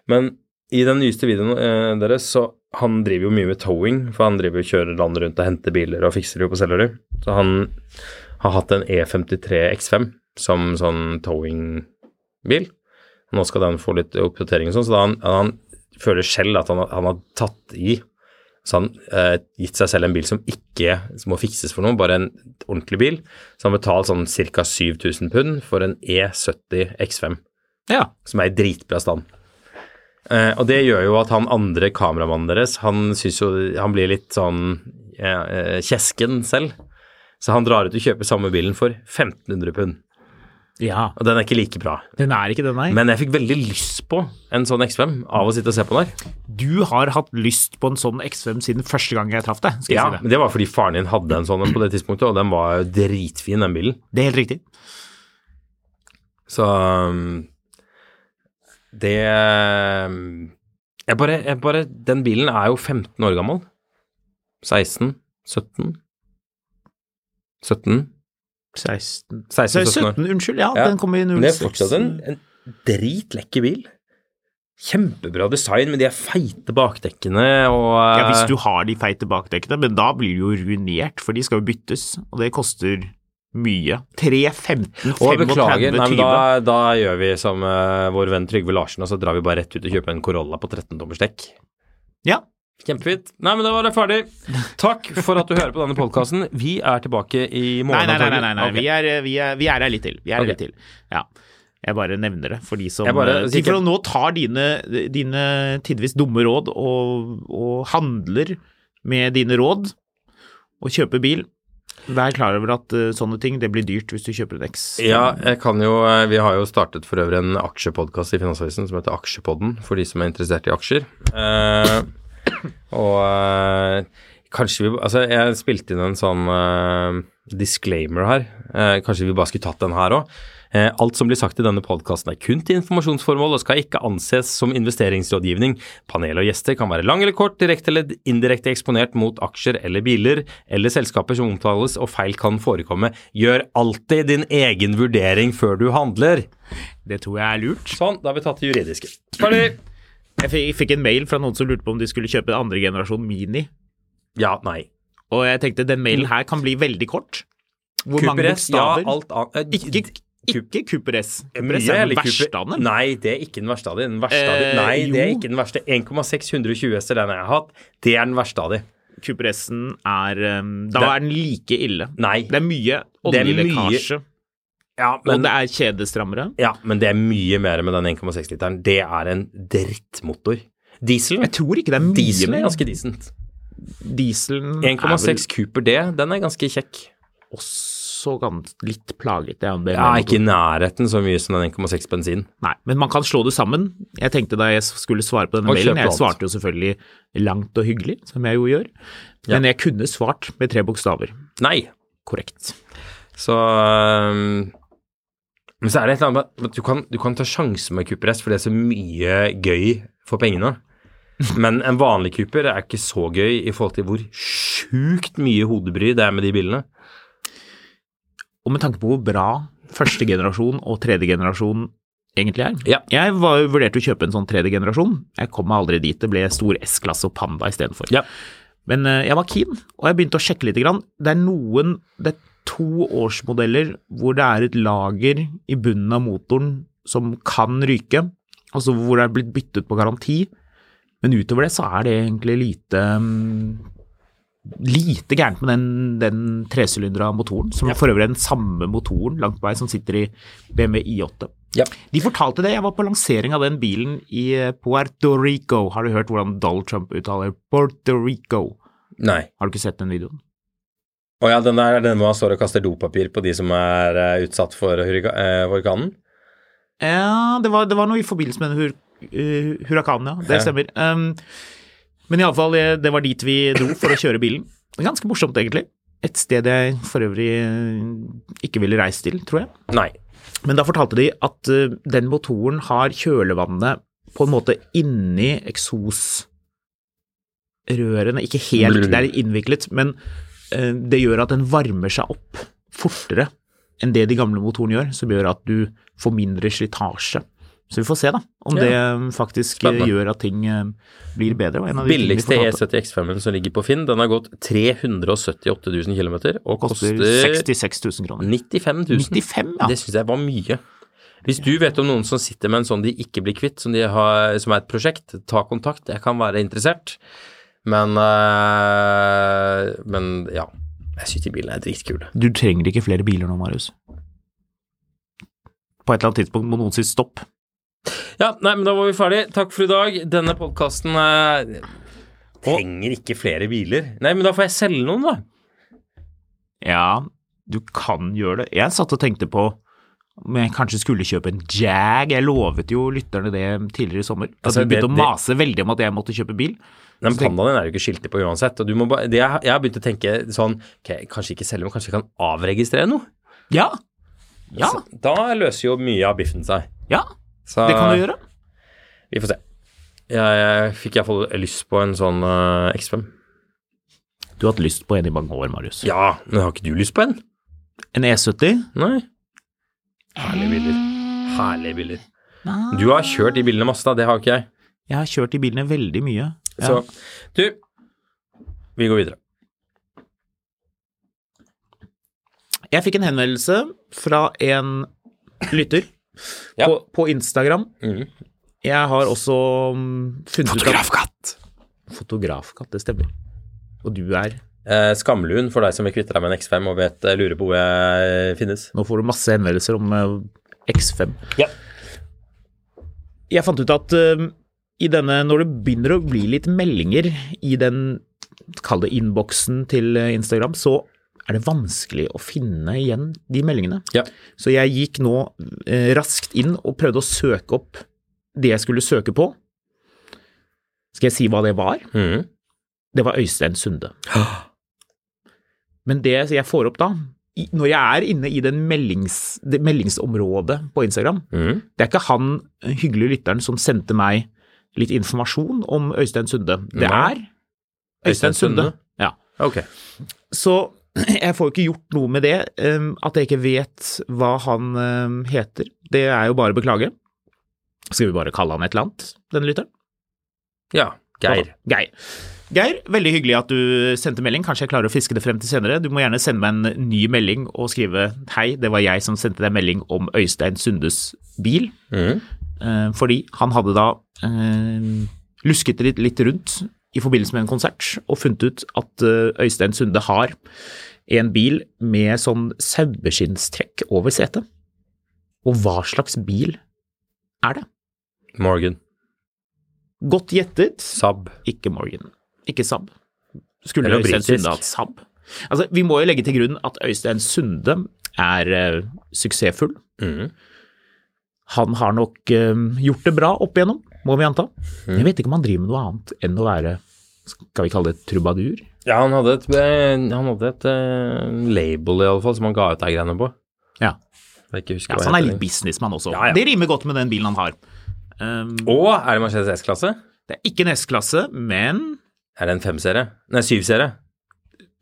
Men i den nyeste videoen eh, deres, så han driver jo mye med towing, for han driver jo kjører landet rundt og henter biler og fikser det jo på Sellerud. Så han har hatt en E53 X5 som sånn towing-bil. Nå skal den få litt oppdatering og sånn, så da han, han føler selv at han, har- han har tatt i. Så han eh, gitt seg selv en bil som ikke må fikses for noe, bare en ordentlig bil. Så han betalte sånn ca. 7000 pund for en E70 X5 Ja. som er i dritbra stand. Eh, og det gjør jo at han andre kameramannen deres, han syns jo Han blir litt sånn eh, kjesken selv. Så han drar ut og kjøper samme bilen for 1500 pund. ja. Og den er ikke like bra. Den er ikke den, nei. Men jeg fikk veldig lyst på en sånn X5 av å sitte og se på den her. du har hatt lyst på en sånn X5 siden første gang jeg traff deg. Skal Ja, si det. men det var fordi faren din hadde en sånn på det tidspunktet, og den var dritfin, den bilen. det er helt riktig. Så um, det um, jeg bare, jeg bare Den bilen er jo 15 år gammel. 16? 17? 17? 16 16, 17 år. 17, unnskyld. Ja, Ja, den kom i 06. Men det er fortsatt en, en dritlekker bil. Kjempebra design med de feite bakdekkene og Ja, hvis du har de feite bakdekkene, men da blir du jo ruinert, for de skal jo byttes, og det koster mye. 3, 15, Og 35, beklager, nei, men da, da gjør vi som uh, vår venn Trygve Larsen, og så drar vi bare rett ut og kjøper en Corolla på 13-tommers dekk. Ja. Kjempefint. Nei, men da var det ferdig. Takk for at du hører på denne podkasten. Vi er tilbake i morgen. nei, nei, nei, nei, nei. Okay. Vi, er, vi, er, vi er her litt til. Vi er her Ok. litt til. Ja. Jeg bare nevner det for de som bare- eh, for nå tar dine, dine tidvis dumme råd og, og handler med dine råd og kjøper bil. Vær klar over at uh, sånne ting det blir dyrt hvis du kjøper en X. Ja, jeg kan jo eh, Vi har jo startet for øvrig en aksjepodkast i Finansavisen som heter Aksjepodden, for de som er interessert i aksjer. Uh, og uh, kanskje vi Altså, jeg spilte inn en sånn disclaimer her. Kanskje vi bare skulle tatt den her òg. Eh, alt som blir sagt i denne podkasten er kun til informasjonsformål og skal ikke anses som investeringsrådgivning. Panel og gjester kan være lang eller kort, direkte eller indirekte eksponert mot aksjer eller biler eller selskaper som omtales, og feil kan forekomme. Gjør alltid din egen vurdering før du handler. Det tror jeg er lurt. Sånn, da har vi tatt det juridiske. Ferdig. Jeg fikk, en mail fra noen som lurte på om de skulle kjøpe andre generasjon Mini. Ja, nei. Og jeg tenkte den mailen her kan bli veldig kort. Hvor mange bokstaver? Ja, alt annet eh, Ikke, ikke Cooper S. Cooper S er den verste av dem. Nei, det er ikke den verste av dem. Den verste av de. Eh, Nei, det er ikke den verste. 1,620 S er den jeg har hatt, det er den verste av dem. Cooper S-en er um, Da Det- er den like ille. Nei. Det er mye oljelekkasje, Ja, og det er kjedestrammere. ja, men det er mye mer med den 1,6-literen. Det er en drittmotor. Dieselen Jeg tror ikke det er mye Dieselen er ganske decent. Dieselen 1,6 Cooper D, den er ganske kjekk. vel også litt plaget. Ja, det Ja, med ikke i nærheten så mye som den 1,6 bensin. Nei, men man kan slå det sammen. Jeg tenkte da jeg skulle svare på denne Og mailen, jeg svarte jo selvfølgelig langt og hyggelig, som jeg jo gjør, men jeg kunne svart med tre bokstaver. Nei. Korrekt. Så um Men så er det et eller annet med at du kan, du kan ta sjansen med Cooper S, for det er så mye gøy for pengene. Men en vanlig Cooper er ikke så gøy i forhold til hvor sjukt mye hodebry det er med de bilene. Og med tanke på hvor bra første generasjon og tredje generasjon egentlig er. Ja. Jeg var, vurderte å kjøpe en sånn tredje generasjon. Jeg kom meg aldri dit. Det ble stor S-klasse og Panda istedenfor. Ja. Men eh, jeg var keen, og jeg begynte å sjekke litt. Grann. Det er noen Det er to årsmodeller hvor det er et lager i bunnen av motoren som kan ryke, altså hvor det er blitt byttet på garanti. Men utover det så er det egentlig lite mm, lite gærent med den, den tresylindra motoren, som for øvrig er den samme motoren langt på vei som sitter i BMW I8. Ja. De fortalte det, jeg var på lansering av den bilen i eh, Puerto Rico. Har du hørt hvordan Donald Trump uttaler Puerto Rico? Nei. Har du ikke sett den videoen? Å ja, den der er den hvor han står og kaster dopapir på de som er uh, utsatt for Uh, orkanen? Ja, det var, det var noe i forbindelse med den hur, uh, hurrakanen, ja. Det Ja. stemmer. Um, men iallfall, det var dit vi dro for å kjøre bilen. Ganske morsomt, egentlig. Et sted jeg for øvrig eh, ikke ville reist til, tror jeg. Nei. Men da fortalte de at eh, den motoren har kjølevannet på en måte inni eksosrørene. Ikke helt, det er innviklet, men eh, det gjør at den varmer seg opp fortere enn det de gamle motorene gjør, som gjør at du får mindre slitasje. Så vi får se da, om Ja. det faktisk eh, Spennende. gjør at ting eh, blir bedre. Billigste. E70 X5-en som ligger på Finn, den har gått 378 000 km og koster koster 66 000 kroner. 95 000. 95, ja. Det syns jeg var mye. Hvis du vet om noen som sitter med en sånn de ikke blir kvitt, som, de har, som er et prosjekt, ta kontakt. Jeg kan være interessert. Men øh, Men ja. Jeg syns de bilene er dritkule. Du trenger ikke flere biler nå, Marius. På et eller annet tidspunkt må noen si stopp. Ja, nei, men da var vi ferdig. Takk for i dag. Denne podkasten trenger ikke flere biler. Nei, men da får jeg selge noen, da. Ja, du kan gjøre det. Jeg satt og tenkte på om jeg kanskje skulle kjøpe en Jag. Jeg lovet jo lytterne det tidligere i sommer. At Altså, du begynte det- å mase veldig om at jeg måtte kjøpe bil. Nei, men pandaen er jo ikke skiltet på uansett. Og du må ba, det, jeg, jeg har begynt å tenke sånn okay, kanskje ikke selge, men kanskje jeg kan avregistrere noe? Ja. Ja, Altså, da løser jo mye av biffen seg. ja, Så, det kan du gjøre. Vi får se. Jeg, jeg fikk iallfall lyst på en sånn uh, X5. Du har hatt lyst på en i mange år, Marius. Ja, men har ikke du lyst på en? En E70? Nei. Herlige biler. Herlige biler. Du har kjørt de bilene masse, da. Det har ikke jeg. Jeg har kjørt de bilene veldig mye. Ja. Så du, vi går videre. Jeg fikk en henvendelse fra en lytter Ja. på, på Instagram. Mm. Jeg har også funnet funnet ut at Fotografkatt! Fotografkatt, det stemmer. Og du er Eh, Skamlun, for deg som vil kvitte deg med en X5 og vet, eh, lurer på hvor jeg finnes. Nå får du masse henvendelser om eh, X5. Ja. Jeg fant ut at uh, i denne, når det begynner å bli litt meldinger i den, kall det innboksen til Instagram, så er det vanskelig å finne igjen de meldingene. Ja. Så jeg gikk nå eh, raskt inn og prøvde å søke opp det jeg skulle søke på. Skal jeg si hva det var? Mm. Det var Øystein Sunde. Men det jeg får opp da, når jeg er inne i den meldings, det meldingsområdet på Instagram, mm. det er ikke han eh, hyggelige lytteren som sendte meg litt informasjon om Øystein Sunde. Det er Øystein Øystein Sunde? Sunde. Ja. Ok. Så *clears throat* jeg får ikke gjort noe med det. um, At jeg ikke vet hva han um, heter, det er jo bare å beklage. Skal vi bare kalle han et eller annet, denne lytteren? Ja. Geir. Geir. Geir, veldig hyggelig at du sendte melding. Kanskje jeg klarer å fiske det frem til senere. Du må gjerne sende meg en ny melding og skrive 'Hei, det var jeg som sendte deg melding om Øystein Sundes bil'. Mhm. Eh, fordi han hadde da eh, lusket litt, litt rundt i forbindelse med en konsert og funnet ut at eh, Øystein Sunde har en bil med sånn saueskinnstrekk over setet. Og hva slags bil er det? Morgan. Godt gjettet. Saab. Ikke Morgan. Ikke Saab. Skulle Øystein. Sunde hatt Saab? Altså, vi må jo legge til grunn at Øystein Sunde er uh, suksessfull. Mm. Han har nok uh, gjort det bra opp igjennom, må vi anta. Mm. Jeg vet ikke om han driver med noe annet enn å være, skal vi kalle det trubadur? Ja, han hadde et, eh, han hadde et uh, label i alle fall som han ga ut de greiene på. Ja. Jeg ikke husker ja så han er litt businessmann også. Ja, ja. Det rimer godt med den bilen han har. Um, Og er det Mercedes S-klasse? det er ikke en S-klasse, men Er det en femserie? Nei, syvserie.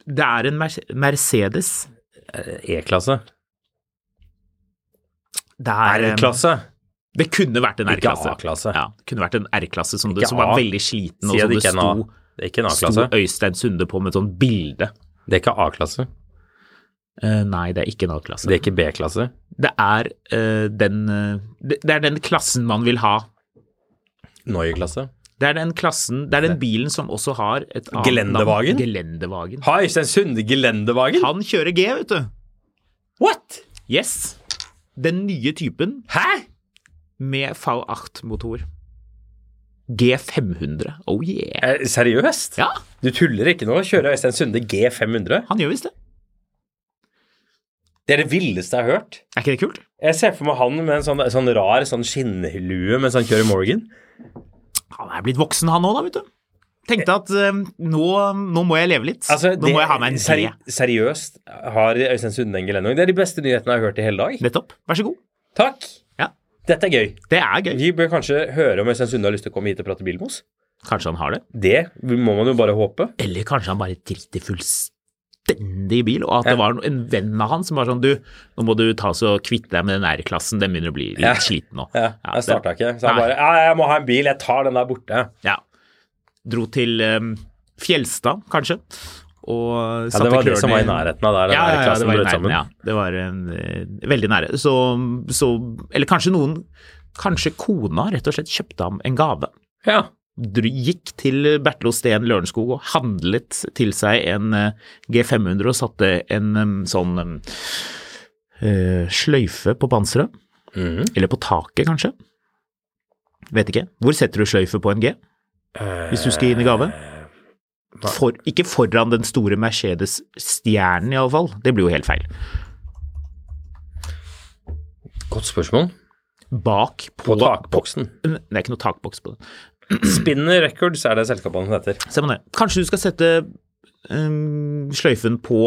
det er en Mer- Mercedes. Er E-klasse? Det er R-klasse? Det kunne vært en R-klasse. A-klasse. Ja, det kunne vært en R-klasse som, som var veldig sliten, og som det ikke sto, Det ikke en sto Øystein Sunde på med et sånt bilde. Det er ikke A-klasse. Uh, nei, det er ikke en A-klasse. Det er ikke B-klasse. Det eh, den uh, det, det er den klassen man vil ha. Neue-klasse. Det er den klassen, det er den bilen som også har et annet Gelendevagen? Gelendevagen. Har Øystein Sunde gelendevagen? Han kjører G, vet du. What? Yes. Den nye typen Hæ? Med V8-motor. G500. Oh yeah. Eh, seriøst? Ja, Du tuller ikke nå? Kjører Øystein Sunde G500? han gjør visst det. Det er det villeste jeg har hørt. Er ikke det kult? Jeg ser for meg han med en sånn, sånn rar sånn skinnlue mens han kjører Morgan. Han er blitt voksen, han òg, da, vet du. Tenkte at eh, nå, nå må jeg leve litt. Altså, nå må jeg ha meg en seri seriøst, har Øystein Sunde en gelendevagen? Det er de beste nyhetene jeg har hørt i hele dag. Nettopp. Vær så god. Takk. Ja, Dette er gøy. det er gøy. Vi bør kanskje høre om Øystein Sunde har lyst til å komme hit og prate bil med oss. Kanskje han har det. Det må man jo bare håpe. Eller kanskje han bare driter fullstendig i bil, og at det var en venn av han som var sånn Du, nå må du ta så kvitte deg med den R-klassen, den begynner å bli litt Ja. sliten nå. Ja, jeg starta ikke. Så jeg bare Ja, jeg må ha en bil, jeg tar den der borte. Ja. Dro til um, Fjelstad, kanskje, og Ja, det var det klørne som var i nærheten av der ja, der ja, ja, det var i nærheten, ja. Det var en, eh, veldig nære. Så, så Eller kanskje noen Kanskje kona rett og slett kjøpte ham en gave. Ja. Gikk til Bertlo Steen Lørenskog og handlet til seg en eh, G500 og satte en sånn eh, sløyfe på panseret. Mm. Eller på taket, kanskje. Vet ikke. Hvor setter du sløyfe på en G? Hvis du skal gi den i gave? For, ikke foran den store Mercedes-stjernen, iallfall. Det blir jo helt feil. Godt spørsmål. Bak På takboksen. Det er ikke noe takboks på den. *clears throat* Spinner Records er det selskapet han heter. Se på det. Kanskje du skal sette um, sløyfen på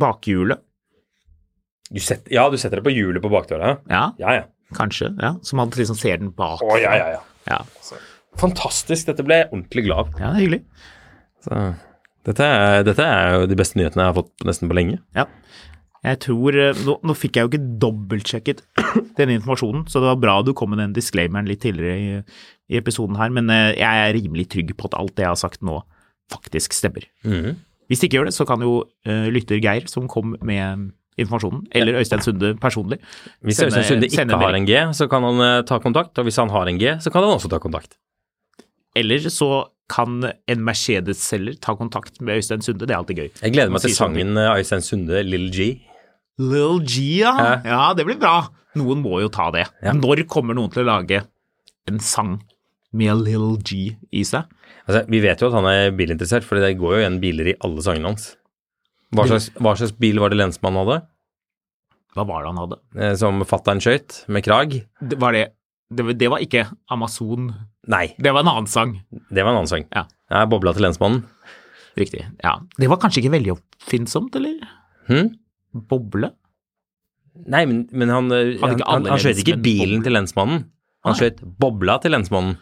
bakhjulet? Du setter, ja, du setter det på hjulet på bakdøra? Ja, Ja, ja. kanskje. Ja, Så man liksom ser den bak. Å, ja, ja, ja. Ja, Fantastisk. Dette ble jeg ordentlig glad av. ja det er hyggelig. Så, dette, er, dette er jo de beste nyhetene jeg har fått nesten på lenge. Ja. Jeg tror eh, Nå, nå fikk jeg jo ikke dobbeltsjekket *clears throat* denne informasjonen, så det var bra du kom med den disclaimeren litt tidligere i, i episoden her, men eh, jeg er rimelig trygg på at alt det jeg har sagt nå, faktisk stemmer. Mhm. Hvis det ikke gjør det, så kan jo uh, lytter Geir, som kom med informasjonen, eller Øystein Sunde personlig Hvis sende- Øystein Sunde ikke har en G, så kan han uh, ta kontakt. Og hvis han har en G, så kan han også ta kontakt. Eller så kan en Mercedes-selger ta kontakt med Øystein Sunde, det er alltid gøy. Jeg gleder meg til sangen eh, Øystein Sunde, Lill G. Lil G, ja. Ja. Ja, det blir bra. Noen må jo ta det. Ja. Når kommer noen til å lage en sang med Lil G i seg? Altså, vi vet jo at han er bilinteressert, for det går jo igjen biler i alle sangene hans. Hva slags, hva slags bil var det lensmannen hadde? Hva var det han hadde? Eh, Som fattern skøyt, med krag? Det var, det, det, det var ikke Amazon, Nei, det var en annen sang. det var en annen sang. Ja. Jeg bobla til lensmannen. Riktig. Ja. Det var kanskje ikke veldig oppfinnsomt, eller? Hm? Boble? Nei, men, men han, eh, han, ikke han, han skjøt ikke bilen boble? til lensmannen. Han skjøt bobla til lensmannen.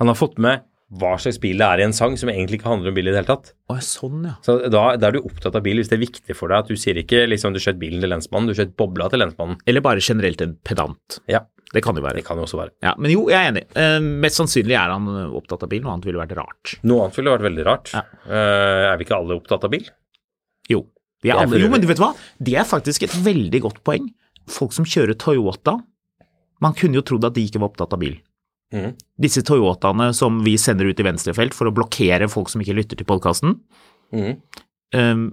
Han har fått med hva slags bil det er i en sang som egentlig ikke handler om bil i det hele tatt. Å, sånn, ja. Så da, da er du opptatt av bil hvis det er viktig for deg at du sier ikke liksom du skjøt bilen til lensmannen, du skjøt bobla til lensmannen. Eller bare generelt en pedant. Ja, Det kan jo være. det kan jo også være. Ja, men jo, jeg er enig. Uh, mest sannsynlig er han eh, opptatt av bil, noe annet ville vært rart. Noe annet ville vært veldig rart. Ja. Uh, er vi ikke alle opptatt av bil? Jo. Vi er er alle, jo, men du vet hva? Det er faktisk et veldig godt poeng. Folk som kjører Toyota, man kunne jo trodd at de ikke var opptatt av bil. Mm. Disse Toyotaene som vi sender ut i venstrefelt for å blokkere folk som ikke lytter til podkasten. Mhm.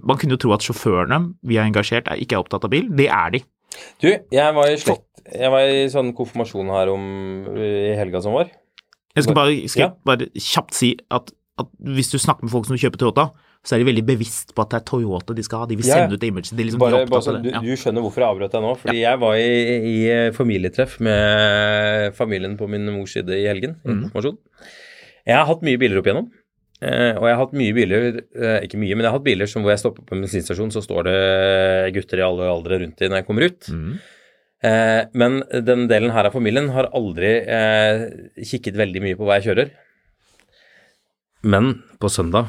man kunne jo tro at sjåførene vi har engasjert, er ikke er opptatt av bil. Det er de. Du, jeg var i slekt Jeg var i sånn konfirmasjon her om i helga som var. Jeg skal bare, skal Ja. bare kjapt si at, at hvis du snakker med folk som kjøper Toyota, så er de veldig bevisst på at det er Toyota de skal ha. De vil Ja, ja. sende ut image. Er liksom, Bare, bare så du. Skjønner hvorfor jeg avbrøt deg nå. Fordi jeg var i, i familietreff med familien på min mors side i helgen. i Mhm. Jeg har hatt mye biler opp igjennom. Uh, og jeg har hatt mye biler, uh, ikke mye, men jeg har hatt biler som hvor jeg stopper på en bensinstasjon, så står det gutter i alle aldre rundt i når jeg kommer ut. Mhm. Eh, men den delen her av familien har aldri eh, kikket veldig mye på hva jeg kjører. Men på søndag,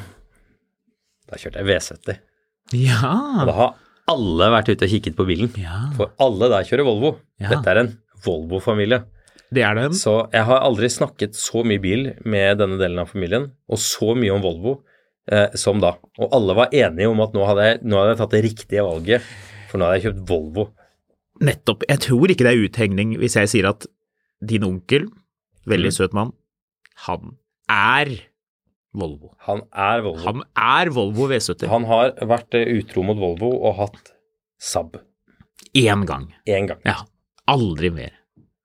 da kjørte jeg V70. Ja. Og da har alle vært ute og kikket på bilen. ja. For alle der kjører Volvo. Ja. Dette er en Volvo-familie. Det er det. Så jeg har aldri snakket så mye bil med denne delen av familien, og så mye om Volvo eh, som da. Og alle var enige om at nå hadde, jeg, nå hadde jeg tatt det riktige valget, for nå hadde jeg kjøpt Volvo. Nettopp. Jeg tror ikke det er uthengning hvis jeg sier at din onkel, veldig Mm. søt mann, han er Volvo. Han er Volvo. Han er Volvo V70. Han har vært eh, utro mot Volvo og hatt Saab Én gang. én gang. Ja. Aldri mer.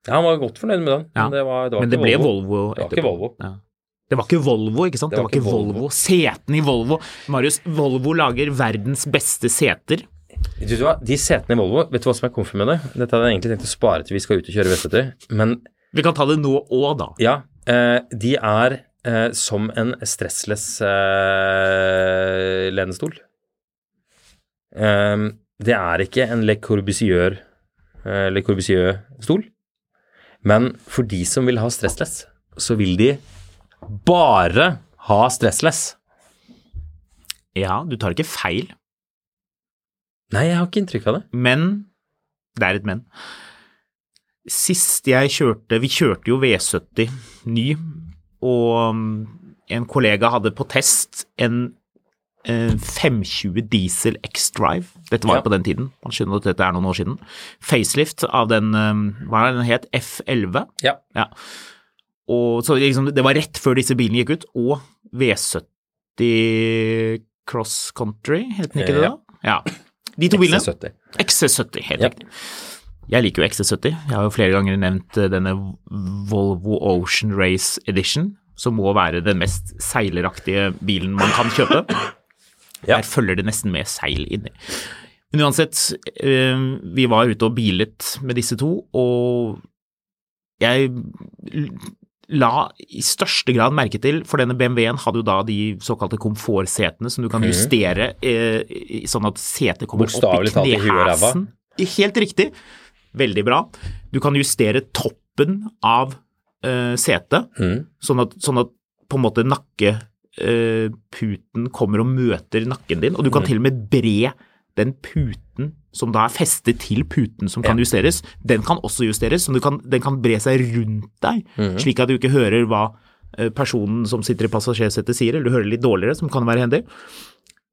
Ja, han var godt fornøyd med den, Ja. men det, var, det var Men det ble Volvo. Volvo Det var etterpå. ikke Volvo. Ja. Det var ikke Volvo, ikke sant? Det var, ikke Volvo. Setene i Volvo. Marius, Volvo lager verdens beste seter. Du hva, De setene i Volvo, vet du hva som er komfy med det? Dette hadde jeg egentlig tenkt å spare til vi skal ut og kjøre V70, men Vi kan ta det nå òg, da. ja, eh, de er eh, som en stressless eh, lenestol. Det er ikke en Le Corbusier eh, Le Corbusier-stol, men for de som vil ha stressless, så vil de bare ha stressless. Ja, du tar ikke feil, Nei, jeg har ikke inntrykk av det. men det er et men. Sist jeg kjørte Vi kjørte jo V70 ny, og um, en kollega hadde på test en eh, 520 diesel X-Drive. Dette var Ja. på den tiden, man skjønner at dette er noen år siden. Facelift av den, um, hva er den het, F11. Ja. Ja. Og, så liksom, det var rett før disse bilene gikk ut, og V70 Cross Country, het den ikke det da? Ja. Ja. De to bilene. XC70. XC70, helt Ja. riktig. Jeg liker jo XC70. Jeg har jo flere ganger nevnt eh, denne Volvo Ocean Race Edition, som må være den mest seileraktige bilen man kan kjøpe. *coughs* Ja. Der følger det nesten med seil inni. Men uansett, eh, vi var ute og bilet med disse to, og jeg la i største grad merke til, for denne BMW-en hadde jo da de såkalte komfortsetene som du kan justere eh, sånn at setet kommer opp i knehæsen. Helt riktig. Veldig bra. Du kan justere toppen av eh, setet, Mm. sånn at, sånn at på en måte nakkeputen kommer og møter nakken din, og du kan til og med bre den puten som da er festet til puten som kan justeres, den kan også justeres, så du kan, den kan bre seg rundt deg, slik at du ikke hører hva eh, personen som sitter i passasjersetet sier, eller du hører litt dårligere, som kan være hendig.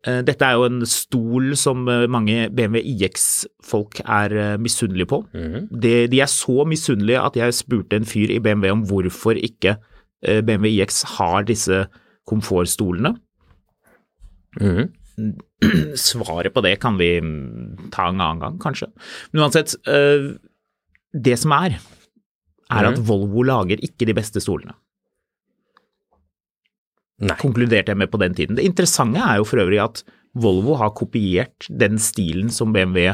Eh, Dette er jo en stol som eh, mange BMW iX-folk er misunnelige på. Det- De er så misunnelige at jeg spurte en fyr i BMW om hvorfor ikke BMW iX har disse komfortstolene. Mhm. *clears throat* Svaret på det kan vi ta en annen gang, kanskje. Men uansett, eh, det som er, er at Volvo lager ikke de beste stolene. Nei. konkluderte jeg med på den tiden. Det interessante er jo for øvrig at Volvo har kopiert den stilen som BMW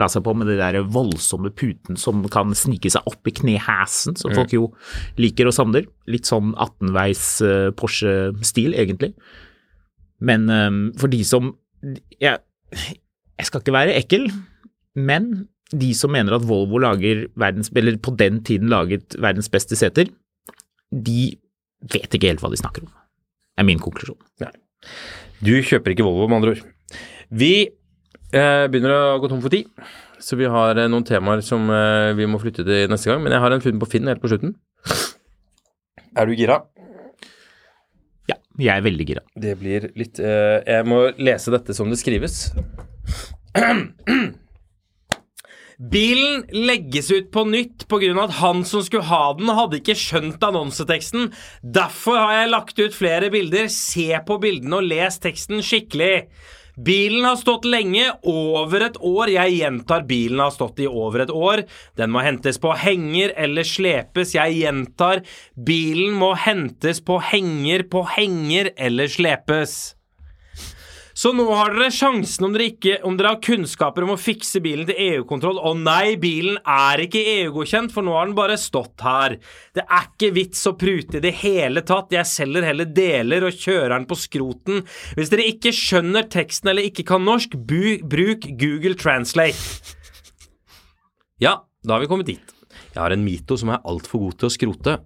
la seg på med de der voldsomme puten som kan snike seg opp i knehæsen, som folk jo liker og savner. Litt sånn 18-veis eh, Porsche-stil, egentlig. Men um, for de som jeg, Jeg skal ikke være ekkel, men de som mener at Volvo lager verdens, eller på den tiden laget verdens beste seter, de vet ikke helt hva de snakker om. Det er min konklusjon. Du kjøper ikke Volvo, med andre ord. Vi eh, begynner å gå tom for tid, så vi har eh, noen temaer som eh, vi må flytte til neste gang. Men jeg har en funn på Finn helt på slutten. Er du gira? Jeg er veldig gira. Det blir litt uh, Jeg må lese dette som det skrives. Bilen legges ut på nytt pga. at han som skulle ha den, hadde ikke skjønt annonseteksten. Derfor har jeg lagt ut flere bilder. Se på bildene og les teksten skikkelig. Bilen har stått lenge, over et år. Jeg gjentar, bilen har stått i over et år. Den må hentes på henger eller slepes. Jeg gjentar, bilen må hentes på henger, på henger eller slepes. Så nå har dere sjansen om dere, ikke, om dere har kunnskaper om å fikse bilen til EU-kontroll. Å nei, bilen er ikke EU-godkjent, for nå har den bare stått her. Det er ikke vits å prute i det hele tatt. Jeg selger heller deler og kjører den på skroten. Hvis dere ikke skjønner teksten eller ikke kan norsk, bruk Google Translate. Ja, da har vi kommet dit. Jeg har en Mito som er altfor god til å skrote.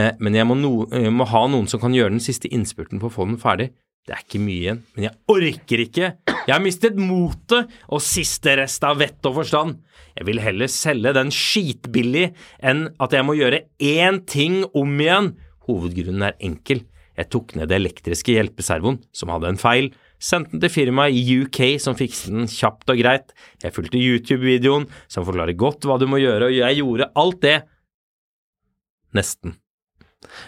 Eh, men jeg må, no, jeg må ha noen som kan gjøre den siste innspurten på å få den ferdig. Det er ikke mye igjen, men jeg orker ikke. Jeg har mistet motet og siste rest av vett og forstand. Jeg vil heller selge den skitbillig enn at jeg må gjøre én ting om igjen. Hovedgrunnen er enkel. Jeg tok ned det elektriske hjelpeservoen, som hadde en feil, sendte den til firmaet i UK som fikset den kjapt og greit. Jeg fulgte YouTube-videoen som forklarer godt hva du må gjøre, og jeg gjorde alt det. Nesten.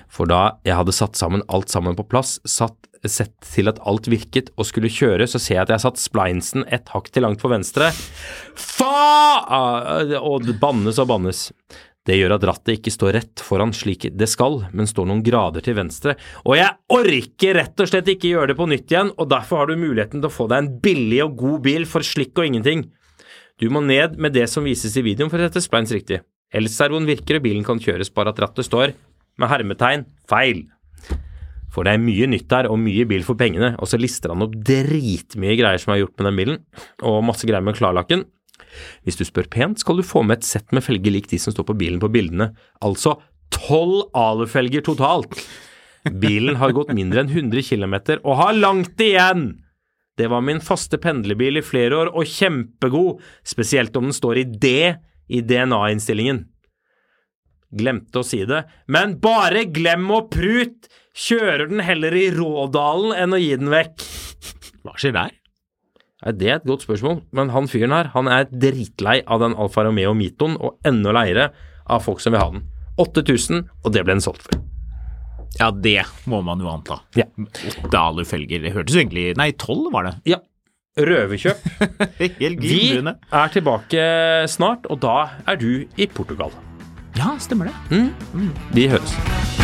For da jeg hadde satt sammen alt sammen på plass, satt, sett til at alt virket og skulle kjøre, så ser jeg at jeg har satt splinesen et hakk til langt på venstre. Fa! Og det bannes og bannes. Det gjør at rattet ikke står rett foran slik det skal, men står noen grader til venstre. Og jeg orker rett og slett ikke gjøre det på nytt igjen, og derfor har du muligheten til å få deg en billig og god bil for slikk og ingenting. Du må ned med det som vises i videoen for å sette splines riktig. Elservoen virker og bilen kan kjøres, bare at rattet står med hermetegn feil. For det er mye nytt der, og mye bil for pengene. Og så lister han opp dritmye greier som er gjort med den bilen, og masse greier med klarlakken. Hvis du spør pent, skal du få med et sett med felger lik de som står på bilen på bildene. Altså tolv alufelger totalt. Bilen har gått mindre enn 100 km og har langt igjen! Det var min faste pendlerbil i flere år, og kjempegod, spesielt om den står i D i DNA-innstillingen. Glemte å si det, men bare glem å prut! Kjører den heller i Rådalen enn å gi den vekk? Hva skjer der? Det er et godt spørsmål, men han fyren her, han er dritlei av den Alfa Romeo Mitoen, og enda leiere av folk som vil ha den. 8000, og det ble den solgt for. Ja, det må man jo anta. Ja. Åtte alufelger. Det hørtes egentlig Nei, tolv var det. Ja. Røverkjøp. *laughs* Vi er tilbake snart, og da er du i Portugal. Ja, stemmer det. Vi høres.